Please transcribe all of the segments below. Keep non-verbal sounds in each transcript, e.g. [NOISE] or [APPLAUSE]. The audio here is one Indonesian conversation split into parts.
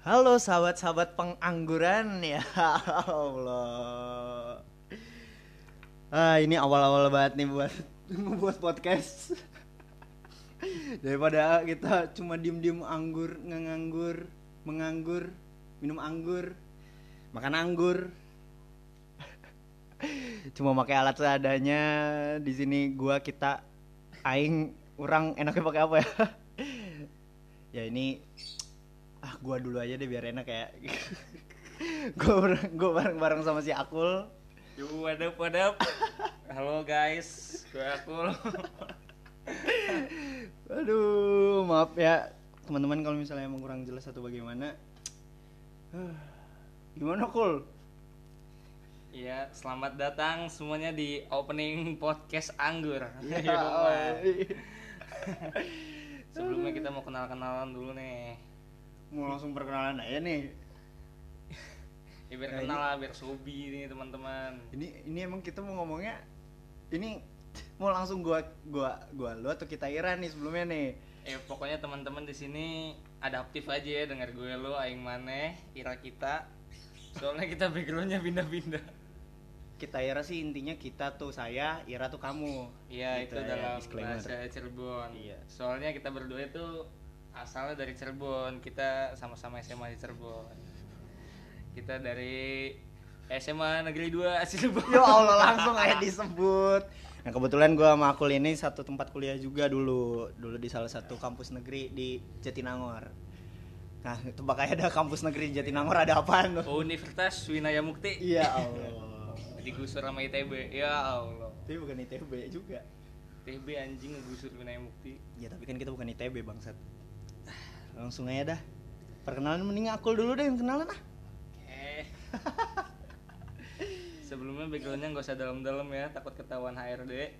Halo sahabat-sahabat pengangguran [LAUGHS] ya Allah. Ah ini awal-awal banget nih buat [LAUGHS] ngebuat podcast. [LAUGHS] Daripada kita cuma diem-diem anggur, nganggur, menganggur, minum anggur, makan anggur. Cuma pakai alat seadanya. Di sini gua kita aing orang enaknya pakai apa ya? [LAUGHS] ya ini ah gua dulu aja deh biar enak ya [LAUGHS] gua bareng gua bareng bareng sama si Akul Yo, what up, what up? Halo guys, gue Akul. [LAUGHS] aduh maaf ya teman-teman kalau misalnya emang kurang jelas atau bagaimana Huh, [SIGHS] gimana Kul Iya, selamat datang semuanya di opening podcast Anggur. Ya, man. oi. [LAUGHS] Sebelumnya kita mau kenal-kenalan dulu nih. mau langsung perkenalan aja nih [LAUGHS] Ya, biar kenal lah, biar sobi nih teman-teman. ini ini emang kita mau ngomongnya ini mau langsung gua gua gua lu atau kita Ira nih sebelumnya nih Eh pokoknya teman-teman di sini adaptif aja ya dengar gue lo, aing maneh, ira kita. Soalnya kita backgroundnya pindah-pindah. Kita Ira sih intinya kita tuh saya Ira tuh kamu Iya Gitu itu ya, dalam disclaimer. bahasa Cirebon. Iya. Soalnya kita berdua itu asalnya dari Cirebon. Kita sama-sama SMA di Cirebon. Kita dari SMA Negeri 2 [LAUGHS] Cirebon. Ya Allah langsung aja disebut. Nah kebetulan gua sama Akul ini satu tempat kuliah juga dulu, dulu di salah satu kampus negeri di Jatinangor. Nah tebak aja ada kampus negeri di Jatinangor ada apaan tuh? Universitas Winaya Mukti. Iya Allah. Digusur sama ITB. Ya Allah. Tapi bukan ITB juga. ITB anjing ngegusur Winaya Mukti. Ya tapi kan kita bukan ITB bangsat. Langsung aja dah. Perkenalan mending Akul dulu deh yang kenalan ah. Oke. [LAUGHS] Sebelumnya backgroundnya nggak usah dalam-dalam ya, takut ketahuan HRD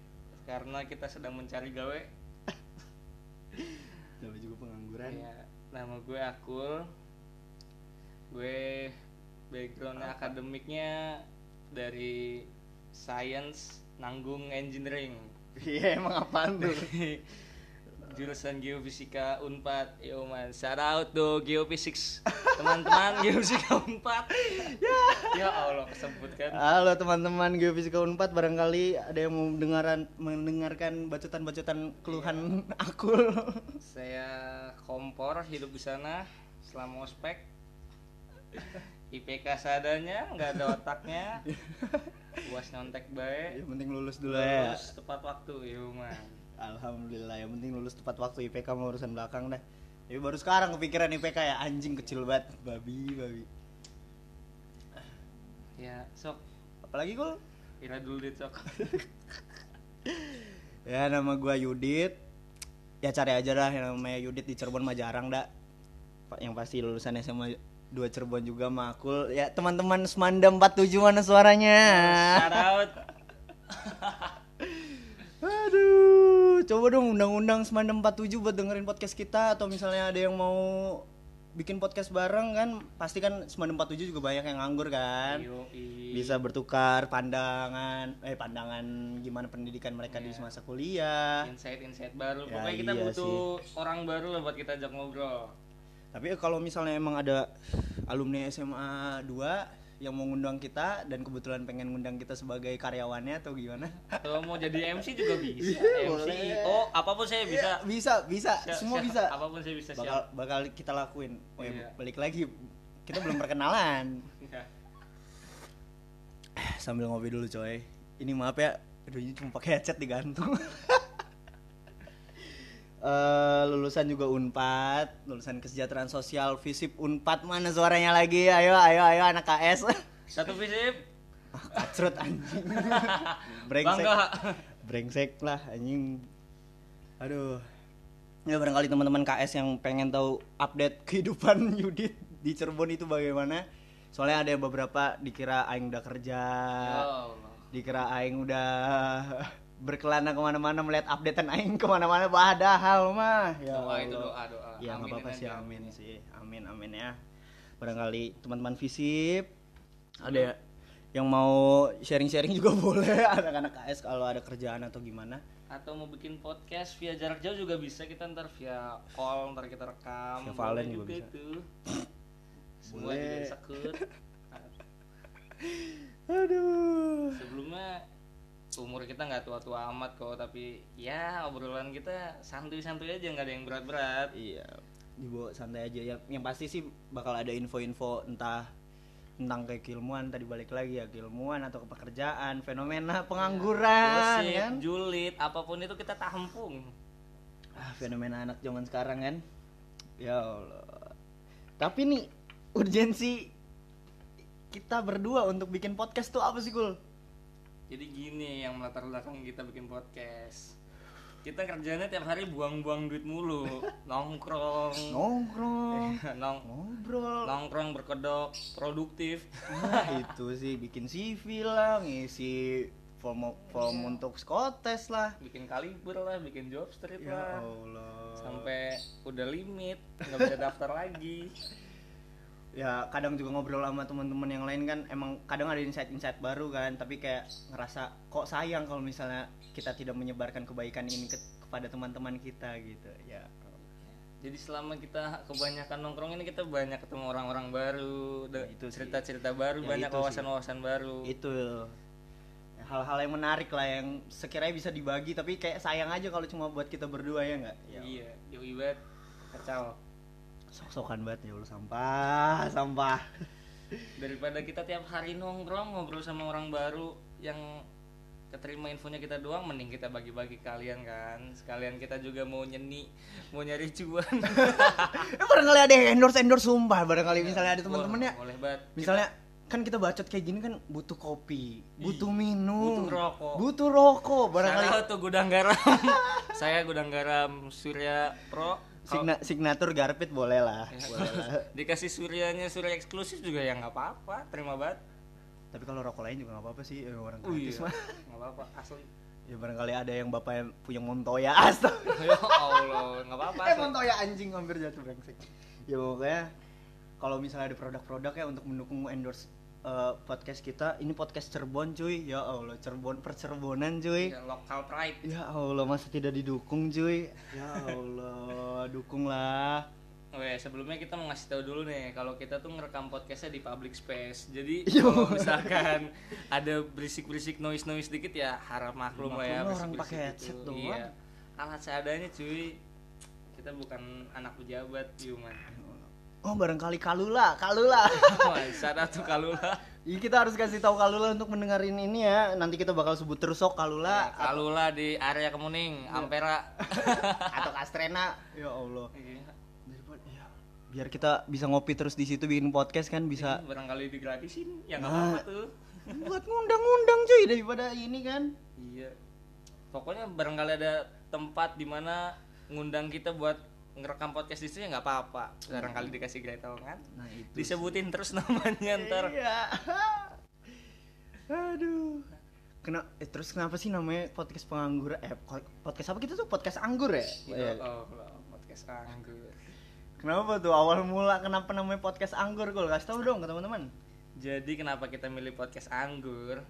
karena kita sedang mencari gawe. [LAUGHS] Nama juga pengangguran. Ya, nama gue Akul. Gue backgroundnya akademiknya dari science nanggung engineering. [LAUGHS] Iya emang apaan tuh? Jurusan geofisika Unpad. Yo man, shout out to geophysics. Teman-teman [LAUGHS] geofisika Unpad. ya Allah kesebut kan. Halo teman-teman Geofisika Unpad barangkali ada yang mau mendengaran mendengarkan bacotan-bacotan keluhan Akul. [LAUGHS] Saya kompor hidup di sana selama ospek. IPK seadanya, nggak ada otaknya. [LAUGHS] Buas nyontek baik. Yang penting lulus dulu ya. Terus tepat waktu, yo man. Alhamdulillah yang penting lulus tepat waktu IPK mau urusan belakang dah. Tapi baru sekarang kepikiran IPK ya anjing kecil banget babi babi. Ya, sok. Apalagi kul? Ira dulu deh, sok. [LAUGHS] Ya nama gua Yudit. Ya cari aja dah yang namanya Yudit di Cirebon mah jarang dah. Yang pasti lulusan SMA 2 Cirebon juga makul. Ya teman-teman Semanda 47 mana suaranya? Shout out. [LAUGHS] Aduh, coba dong undang-undang Semanda 47 buat dengerin podcast kita atau misalnya ada yang mau bikin podcast bareng kan pasti kan Semanda 47 juga banyak yang nganggur kan. Yoi. Bisa bertukar pandangan eh pandangan gimana pendidikan mereka di Iya. masa kuliah. insight-insight baru. Ya, Pokoknya kita iya butuh orang baru lah buat kita ajak ngobrol. Tapi kalau misalnya emang ada alumni SMA 2 yang mau ngundang kita dan kebetulan pengen ngundang kita sebagai karyawannya atau gimana? Atau mau jadi MC juga [LAUGHS] bisa. Iya, MC, boleh. oh apa pun saya bisa. Ya, bisa, bisa, Siap, semua siap. bisa. Apa pun saya bisa bakal siap. bakal kita lakuin. Oh, ya, Iya. balik lagi kita belum perkenalan. Sambil ngopi dulu coy. Ini maaf ya, aduh ini cuma pakai headset digantung. [LAUGHS] Eh, lulusan juga Unpad, lulusan kesejahteraan sosial Visip Unpad mana suaranya lagi? Ayo, ayo, ayo anak KS. Satu visip. Ah, Kacrut anjing. [LAUGHS] Brengsek. Bangga. Brengsek lah anjing. Aduh. Ya barangkali teman-teman KS yang pengen tahu update kehidupan [LAUGHS] Yudit di Cirebon itu bagaimana? Soalnya ada beberapa dikira aing udah kerja, Ya Allah. dikira aing udah berkelana ke mana-mana melihat updatean aing ke mana-mana padahal mah. Ya Doa itu doa doa. ya nggak apa-apa sih amin. sih. Amin amin ya. Barangkali teman-teman visip ada yang mau sharing-sharing juga [LAUGHS] boleh. Anak-anak KS kalau ada kerjaan atau gimana. Atau mau bikin podcast via jarak jauh juga bisa. Kita ntar via call ntar kita rekam. Via Valen juga bisa. itu [LAUGHS] umur kita nggak tua-tua amat kok tapi ya obrolan kita santuy-santuy aja nggak ada yang berat-berat. Iya, dibawa santai aja. Yang, yang pasti sih bakal ada info-info entah tentang kayak keilmuan tadi balik lagi ya keilmuan atau ke pekerjaan fenomena pengangguran Gosip, kan? julid apa pun itu kita tampung. Ah, fenomena anak zaman sekarang kan? Ya Allah. Tapi nih urgensi kita berdua untuk bikin podcast tuh apa sih kul jadi gini yang melatar belakang kita bikin podcast. Kita kerjanya tiap hari buang-buang duit mulu. [LAUGHS] Nongkrong. Nongkrong. [LAUGHS] Nong ngobrol. nongkrong berkedok produktif. Nah, [LAUGHS] itu sih bikin CV lah, ngisi form form untuk psikotes lah. bikin kaliber lah bikin job street Ya lah. Allah. sampai udah limit nggak bisa daftar lagi ya kadang juga ngobrol sama teman-teman yang lain kan emang kadang ada insight-insight baru kan, tapi kayak ngerasa kok sayang kalau misalnya kita tidak menyebarkan kebaikan ini ke- kepada teman-teman kita gitu. Ya. jadi selama kita kebanyakan nongkrong ini kita banyak ketemu orang-orang baru Ya, itu cerita-cerita baru Ya, banyak wawasan-wawasan baru Itu hal-hal yang menarik lah yang sekiranya bisa dibagi tapi kayak sayang aja kalau cuma buat kita berdua ya enggak? Ya. iya yoi banget kacau Sok-sokan banget ya Allah sampah, sampah. daripada kita tiap hari nongkrong ngobrol sama orang baru yang keterima infonya kita doang mending kita bagi-bagi kalian kan? Sekalian kita juga mau nyeni mau nyari cuan. [LAUGHS] Eh, barangkali ada yang endorse endorse sumpah. Barangkali misalnya ada teman-teman ya. Wah, boleh banget. Misalnya kan kita bacot kayak gini kan butuh kopi butuh minum butuh rokok. butuh rokok. Barangkali tuh gudang garam. [LAUGHS] Saya gudang garam Surya Pro Signa- signatur garpit boleh lah. Ya. boleh lah. [LAUGHS] Dikasih suryanya surya eksklusif juga ya nggak apa-apa terima banget. Tapi kalau rokok lain juga nggak apa-apa sih eh, orang oh gratis iya mah. nggak apa-apa asli. Ya barangkali ada yang bapak yang punya Montoya [LAUGHS] astaga. Ya Allah nggak apa-apa eh. Montoya anjing hampir jatuh brengsek. Ya pokoknya kalau misalnya ada produk-produk ya untuk mendukung endorse eh, podcast kita ini podcast Cirebon cuy ya Allah Cirebon percerbonan cuy Ya, lokal pride Ya Allah masa tidak didukung cuy Ya Allah dukunglah Oke, sebelumnya kita mau ngasih tahu dulu nih kalau kita tuh ngerekam podcastnya di public space. Jadi [LAUGHS] kalau misalkan ada berisik-berisik noise-noise dikit ya harap maklum lah ya. Maklum lah, orang berisik-berisik pakai headset doang. Iya. Alat seadanya cuy. Kita bukan anak pejabat, Yuman. Oh barangkali Kalula Kalula [LAUGHS] Wah, sana tuh kalula. Iya kita harus kasih tahu Kalula untuk mendengarin ini ya Nanti kita bakal sebut terus sok Kalula Ya, kalula di area Kemuning, Iya. Ampera. [LAUGHS] Atau Kastrena Ya Allah Iya. Daripada- ya, Biar kita bisa ngopi terus di situ bikin podcast kan bisa Barangkali digratisin, ya nggak Nah. apa-apa tuh. Buat ngundang-ngundang cuy daripada ini kan Iya. Pokoknya barangkali ada tempat di mana ngundang kita buat ngerekam podcast di situ ya nggak apa-apa. Barangkali dikasih gretongan. Nah itu Disebutin terus [LAUGHS] namanya ntar. Iya [LAUGHS] Aduh Kena, eh, terus kenapa sih namanya podcast pengangguran? Eh, podcast apa kita tuh? Podcast anggur ya? Iya. Iya. Oh, podcast anggur. Kenapa tuh awal mula kenapa namanya podcast anggur? Gue kasih tahu dong ke teman-teman. Jadi kenapa kita milih podcast anggur?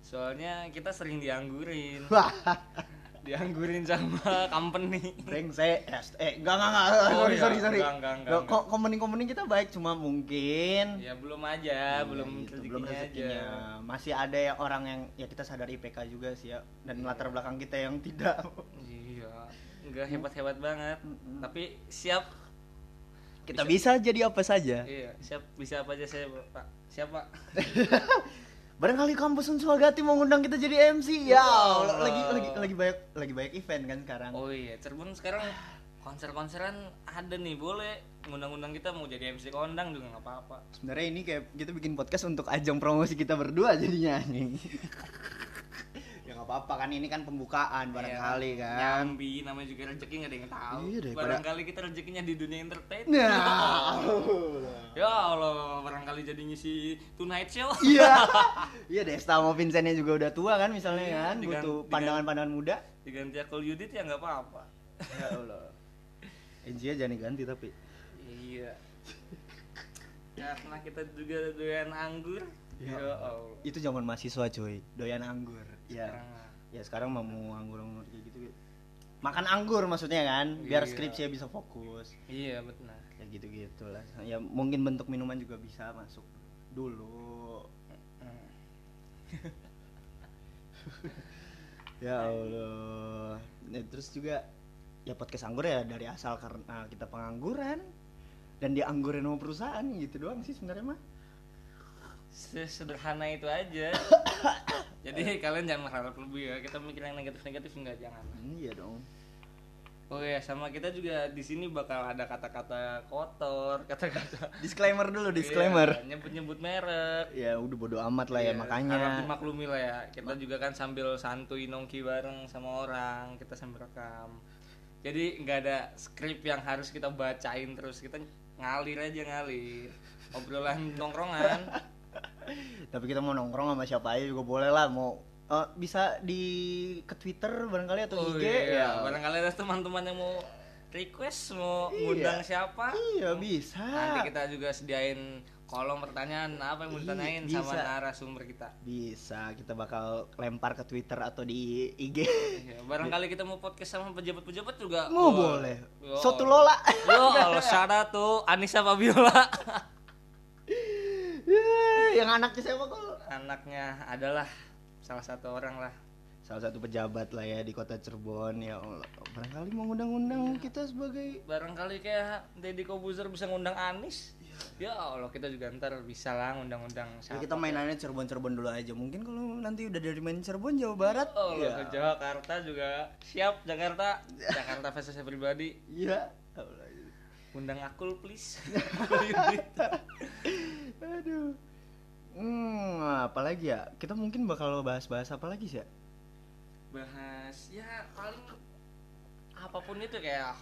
Soalnya kita sering dianggurin. [LAUGHS] Dianggurin sama [LAUGHS] company. brengsek. Eh, enggak enggak enggak. Oh, sorry, iya. sorry, sorry. Enggak, enggak, enggak, Loh, enggak. Kok company-company kita baik cuma mungkin Ya belum aja, Iya, belum gitu, rezekinya belum aja. rezekinya. Masih ada yang orang yang ya kita sadar IPK juga sih ya dan latar belakang kita yang tidak. Iya, nggak hebat-hebat banget. Mm-mm. Tapi siap Kita bisa jadi apa saja. Iya, siap bisa apa aja saya, Pak. Siapa? [LAUGHS] Barangkali kampus Unswagati mau ngundang kita jadi MC. Ya, Wow. Allah, lagi lagi lagi banyak lagi banyak event kan sekarang. Oh iya, Cirebon sekarang konser-konseran ada nih, boleh ngundang-undang kita mau jadi MC kondang juga nggak apa-apa. Sebenarnya ini kayak kita bikin podcast untuk ajang promosi kita berdua jadinya nih. [LAUGHS] ya apa-apa kan ini kan pembukaan barangkali Iya, kan. Nyambi namanya juga rezeki nggak ada yang tahu. Iya, daripada- barangkali kita rezekinya di dunia entertain. Nah. Ya [LAUGHS] Allah, barangkali jadi ngisi Tonight Show. [LAUGHS] Iya. [LAUGHS] Iya Desta sama Vincentnya juga udah tua kan misalnya Iya, kan digan- butuh pandangan-pandangan muda. Diganti Akul Yudit ya nggak apa-apa. Ya Allah. Enjia jangan diganti tapi. Iya. Karena kita juga doyan anggur. Ya. Ya Allah. Itu zaman mahasiswa cuy, doyan anggur. Ya. Ya sekarang mau anggur anggur kayak gitu makan anggur maksudnya kan biar Iya. skripsinya bisa fokus iya benar ya gitu gitulah ya mungkin bentuk minuman juga bisa masuk dulu [LAUGHS] ya Allah Nah, terus juga ya podcast anggur ya dari asal karena kita pengangguran dan dianggurin sama perusahaan gitu doang sih sebenarnya mah sesederhana itu aja. [COUGHS] Jadi kalian jangan berharap lebih ya. Kita mikir yang negatif negatif enggak jangan. Iya dong. Oh ya sama kita juga di sini bakal ada kata-kata kotor [LAUGHS] kata-kata disclaimer dulu disclaimer. Iya, nyebut-nyebut merek. Ya udah bodo amat lah ya Iya, makanya. harap dimaklumi lah ya. Kita juga kan sambil santuy nongki bareng sama orang kita sambil rekam. Jadi nggak ada skrip yang harus kita bacain terus. Kita ngalir aja ngalir. Obrolan [LAUGHS] nongkrongan tapi kita mau nongkrong sama siapa aja juga boleh lah mau eh, bisa di ke Twitter barangkali atau Oh IG iya, ya barangkali ada teman-teman yang mau request mau Iya. ngundang siapa iya bisa nanti kita juga sediain kolom pertanyaan apa yang mau ditanyain sama bisa. narasumber kita bisa kita bakal lempar ke Twitter atau di IG Iya, barangkali kita mau podcast sama pejabat-pejabat juga mau Wah. boleh Yo. Sotu Lola Yo, Allah syarat tuh Anissa Fabiola. [LAUGHS] yang anaknya siapa kok Anaknya adalah salah satu orang lah. salah satu pejabat lah ya di kota Cirebon ya Allah. Barangkali mau ngundang-undang kita sebagai Barangkali kayak Deddy Kobuzer bisa ngundang Anis. Ya Allah, kita juga ntar bisa lah ngundang-undang ya, kita mainannya Cirebon-Cirebon dulu aja. Mungkin kalau nanti udah dari main Cirebon Jawa Barat Oh, ya ke Jakarta juga siap Jakarta. [LAUGHS] Jakarta versus everybody. iya Undang akul please. [LAUGHS] Aduh. Hmm, apalagi ya? Kita mungkin bakal bahas-bahas apa lagi sih ya? Bahas ya paling apa pun itu kayak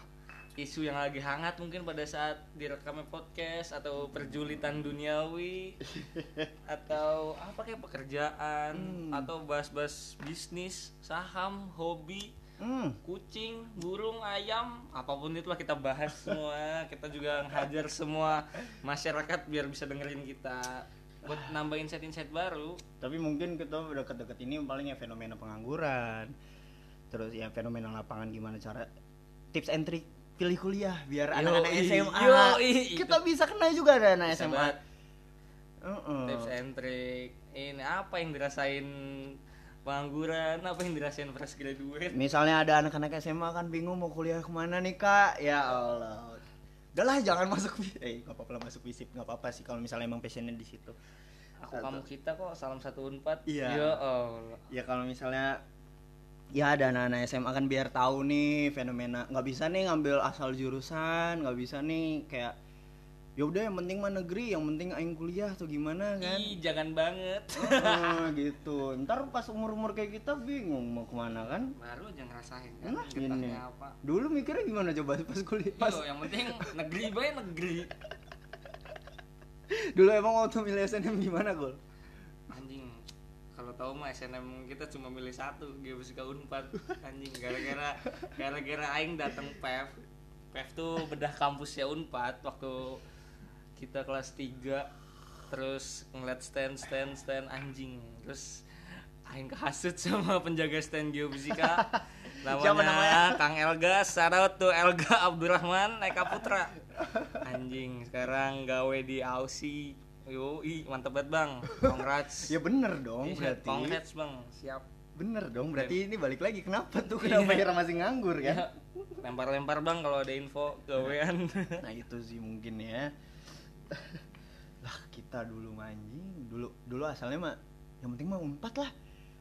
isu yang lagi hangat mungkin pada saat direkamnya podcast atau perjulitan duniawi [LAUGHS] atau apa kayak pekerjaan Hmm. atau bahas-bahas bisnis saham hobi Hmm, kucing burung ayam apa pun itulah kita bahas semua kita juga ngajar semua masyarakat biar bisa dengerin kita buat nambah insight-insight baru tapi mungkin kita udah deket-deket ini paling ya fenomena pengangguran. Terus ya fenomena lapangan gimana cara tips and trick pilih kuliah biar anak-anak SMA. yoi, kita bisa kena juga ada anak Bisa SMA. banget. Heeh. tips and trick ini apa yang dirasain pengangguran apa yang dirasain fresh graduate? Misalnya ada anak-anak SMA kan bingung mau kuliah ke mana nih kak? Ya Allah. Udah lah jangan [LAUGHS] masuk Eh gak apa-apa lah masuk visip Gak apa-apa sih kalau misalnya emang passionnya di situ. Aku kamu kita kok salam satu unpad. Iya. ya Allah. Ya kalau misalnya Ya ada anak-anak SMA kan biar tahu nih fenomena. Nggak bisa nih ngambil asal jurusan nggak bisa nih kayak ya udah yang penting mah negeri yang penting aing kuliah atau gimana kan? Ih, jangan banget. Ah, [LAUGHS] gitu. Ntar pas umur umur kayak kita bingung mau ke mana kan? Baru aja ngerasain kan? Nah, ini. apa? Dulu mikirnya gimana coba pas kuliah? Pas Iya, yang penting negeri [LAUGHS] bae negeri. Dulu emang waktu milih SNM gimana gol anjing kalau tahu mah SNM kita cuma milih satu Geofisika Unpad. Anjing gara-gara gara-gara aing datang PEV PEV tuh bedah kampusnya Unpad waktu kita kelas 3 terus ngeliat stand stand stand anjing. Terus aing kehasut [LAUGHS] sama penjaga stand geofisika. [LAUGHS] Namanya, namanya? Kang Elga shout tuh Elga [LAUGHS] Abdurrahman Eka Putra. Anjing sekarang gawe di Aussie. Yoi, mantep banget bang. Congrats. Ya bener dong Iya, berarti. Congrats bang, siap. Bener dong berarti ini balik lagi. Kenapa tuh kenapa Iya. Ira masih nganggur kan? Ya, Lempar-lempar bang kalau ada info gawean. Nah itu sih mungkin ya lah kita dulu manjing dulu dulu asalnya mah yang penting mah unpad lah.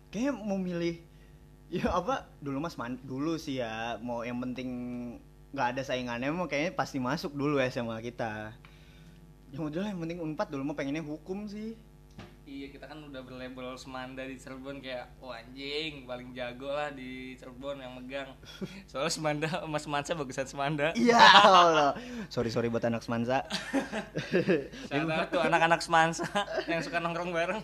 Kayaknya mau milih ya apa dulu mas man dulu sih ya mau yang penting nggak ada saingannya mah kayaknya pasti masuk dulu SMA kita. Yang udah lah yang penting unpad dulu mah pengennya hukum sih Iya kita kan udah berlabel Semanda di Cirebon kayak oh anjing paling jago lah di Cirebon yang megang. [LAUGHS] Soalnya Semanda Mas Mansa bagusan Semanda. Iya [LAUGHS] Allah. Sorry sorry buat anak semansa Shout [LAUGHS] tuh anak-anak Semansa yang suka nongkrong bareng.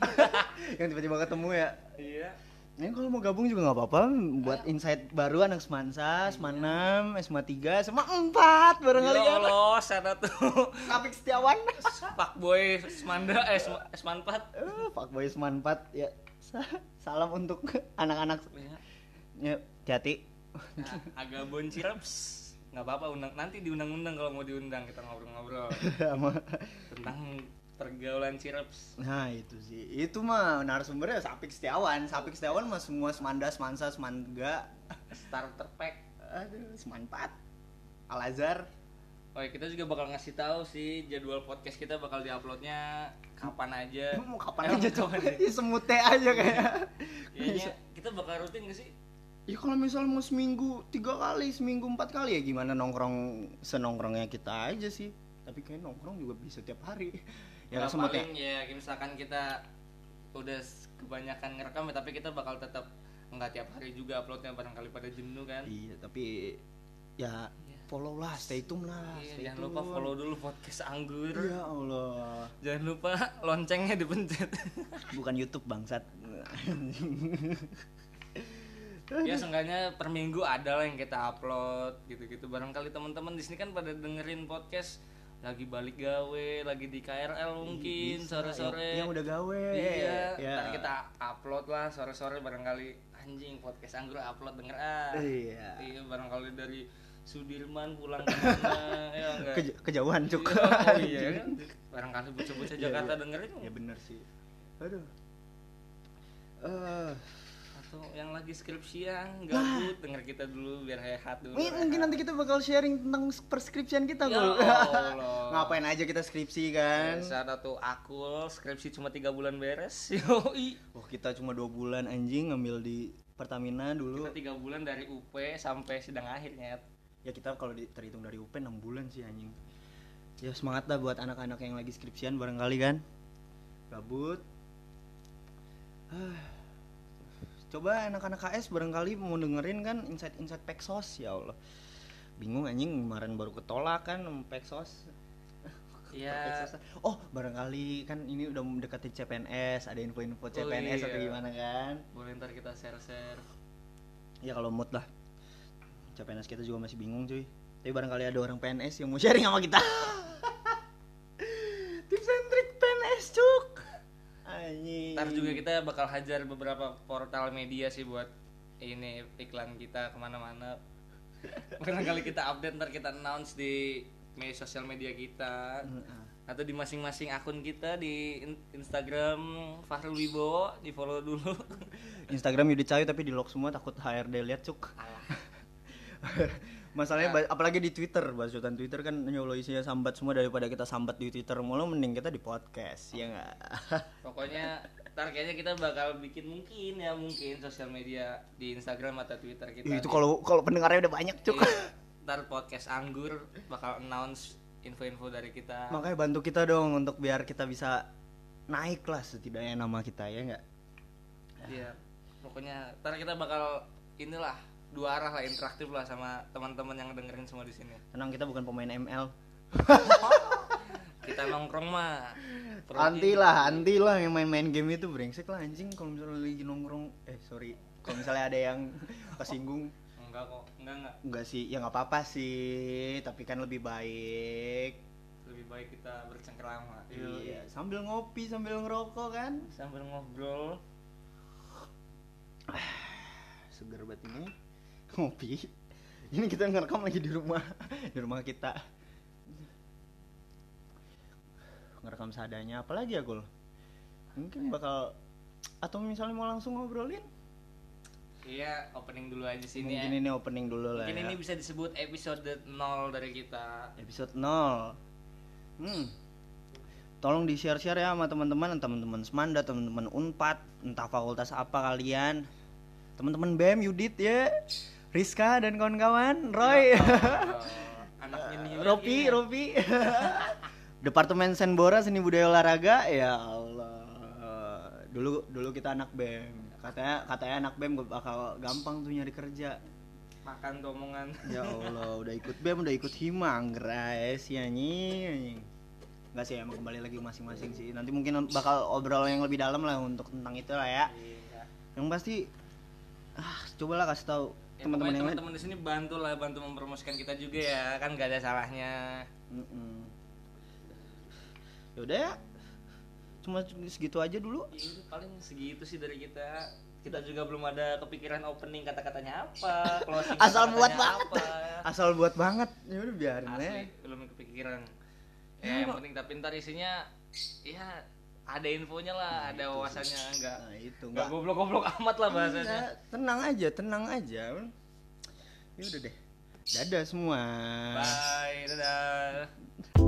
Yang tiba-tiba ketemu ya? Iya Ini kalau mau gabung juga nggak apa-apa buat insight baru anak Semansa, Semanam, SMA 3, SMA 4 barangkali Ya ya. Allah, sana tuh Kapik Setiawan. Pak Boy Semanda eh Sem- Semanpat Eh, Pak Boy Seman 4 ya. Sa- Salam untuk anak-anak Iya. Ya, hati-hati. Nah, agak boncireps nggak apa-apa undang nanti diundang-undang kalau mau diundang kita ngobrol-ngobrol [LAUGHS] tentang pergaulan cireps Nah itu sih, itu mah narasumbernya Sapik Setiawan Sapik Setiawan mah semua semanda, semansa, semangga starter pack Aduh, semanpat Al-Azhar ya, kita juga bakal ngasih tahu sih jadwal podcast kita bakal diuploadnya kapan aja. [LAUGHS] Mau kapan Emang aja aja? Ih, Semute aja kayak Kayaknya kita bakal rutin gak sih? Ya kalau misalnya mau seminggu tiga kali, seminggu empat kali ya gimana nongkrong senongkrongnya kita aja sih. Tapi kayak nongkrong juga bisa tiap hari. Ya semua paling ya kayak misalkan kita udah kebanyakan ngerekam ya, tapi kita bakal tetap nggak tiap hari juga uploadnya barangkali pada jenuh kan. Iya tapi ya Iya. follow lah, stay tune lah. Iya, stay jangan lupa tune. follow dulu podcast Anggur. Ya Allah. Jangan lupa loncengnya dipencet. [LAUGHS] Bukan YouTube bangsat. [LAUGHS] ya seenggaknya per minggu ada lah yang kita upload gitu-gitu. Barangkali teman-teman di sini kan pada dengerin podcast lagi balik gawe, lagi di KRL mungkin sore-sore. Yang, yang udah gawe. Iya, Ya. ntar kita upload lah sore-sore barangkali anjing podcast anggur upload denger ah. Iya. Iya, barangkali dari Sudirman pulang ke mana ya [LAUGHS] enggak. Ke- kejauhan cuk. Iya, oh iya [LAUGHS] kan. Barangkali bocah-bocah Iya, Jakarta iya. dengerin Ya bener sih. Aduh. Eh, atau yang lagi skripsian gabut denger kita dulu biar sehat dulu. Ini mungkin nanti kita bakal sharing tentang perskripsian kita, Ya. Allah. [LAUGHS] Ngapain aja kita skripsi kan? Saat atau akul skripsi cuma tiga bulan beres. [LAUGHS] Yoi. Wah, kita cuma dua bulan anjing ngambil di Pertamina dulu. Kita tiga bulan dari UP sampai sidang akhirnya. Ya kita kalau di- terhitung dari UP 6 bulan sih anjing. Ya semangat lah buat anak-anak yang lagi skripsian barangkali kan. Gabut. Ah. Coba anak-anak KS barangkali mau dengerin kan insight-insight Pexos ya Allah. Bingung anjing kemarin baru ketolak kan Pexos. Iya. [LAUGHS] Oh, barangkali kan ini udah mendekati CPNS, ada info-info CPNS atau iya. gimana kan? Boleh ntar kita share-share. Ya kalau mood lah. CPNS kita juga masih bingung cuy. Tapi barangkali ada orang PNS yang mau sharing sama kita. [LAUGHS] Ntar juga kita bakal hajar beberapa portal media sih buat ini iklan kita ke mana-mana. [LAUGHS] Barangkali kita update ntar kita announce di media sosial media kita atau di masing-masing akun kita di in- Instagram Fahrul Wibowo di follow dulu. [LAUGHS] Instagram Yudi Cayu tapi di lock semua takut HRD lihat cuk. Alah. [LAUGHS] Masalahnya Ya. apalagi di Twitter, basutan Twitter kan nyolo isinya sambat semua daripada kita sambat di Twitter mulu mending kita di podcast, ya enggak? Pokoknya ntar kayaknya kita bakal bikin mungkin ya mungkin sosial media di Instagram atau Twitter kita. itu kalau kalau pendengarnya udah banyak cuk. Iya. ntar podcast anggur bakal announce info-info dari kita. Makanya bantu kita dong untuk biar kita bisa naik lah setidaknya nama kita ya enggak? Iya. Pokoknya ntar kita bakal inilah dua arah lah interaktif lah sama teman-teman yang dengerin semua di sini. Tenang kita bukan pemain ML. [LAUGHS] Kita nongkrong mah. Anti lah, anti lah yang main-main game itu brengsek lah anjing kalau misalnya lagi nongkrong. Eh sorry, kalau misalnya ada yang [LAUGHS] kesinggung Enggak kok, enggak enggak. enggak sih, ya nggak apa-apa sih, tapi kan lebih baik. Lebih baik kita bercengkrama. Iya, sambil ngopi sambil ngerokok kan. Sambil ngobrol. [SIGHS] Seger banget ini. Ngopi. Ini kita ngerekam lagi di rumah, [LAUGHS] di rumah kita. Ngerekam seadanya apalagi ya, Gul? Mungkin bakal atau misalnya mau langsung ngobrolin? Iya, opening dulu aja sini Mungkin ya. ini opening dulu lah Mungkin ya. ini bisa disebut episode 0 dari kita. episode 0 hmm. tolong di share share ya sama teman-teman teman-teman semanda teman-teman unpad entah fakultas apa kalian teman-teman bem yudit ya Rizka dan kawan-kawan Roy Oh, anaknya New York Ropi ini. Ropi [LAUGHS] Departemen Senbora Seni Budaya Olahraga ya Allah dulu dulu kita anak bem katanya katanya anak bem gak bakal gampang tuh nyari kerja Makan omongan. Ya Allah, udah ikut BEM, udah ikut Himang, guys, ya anjing. Enggak sih, emang kembali lagi masing-masing sih. Nanti mungkin bakal obrol yang lebih dalam lah untuk tentang itu lah ya. Iya. Yang pasti ah, cobalah kasih tahu Ya, teman-teman yang lain. teman-teman di sini bantu lah bantu mempromosikan kita juga ya kan gak ada salahnya Mm-mm. Yaudah ya. Cuma segitu aja dulu. ya udah paling segitu sih dari kita. Kita juga belum ada kepikiran opening kata-katanya apa [LAUGHS] closing asal buat kata-katanya banget. apa. asal buat banget. Ya udah biarin asli aja. belum kepikiran. Ya, ya yang kok. penting tapi ntar isinya ya ada infonya lah ada wawasannya enggak. Nah itu enggak nggak goblok-goblok amat lah bahasanya. Tenang aja tenang aja. Ya udah deh. Dadah semua. Bye dadah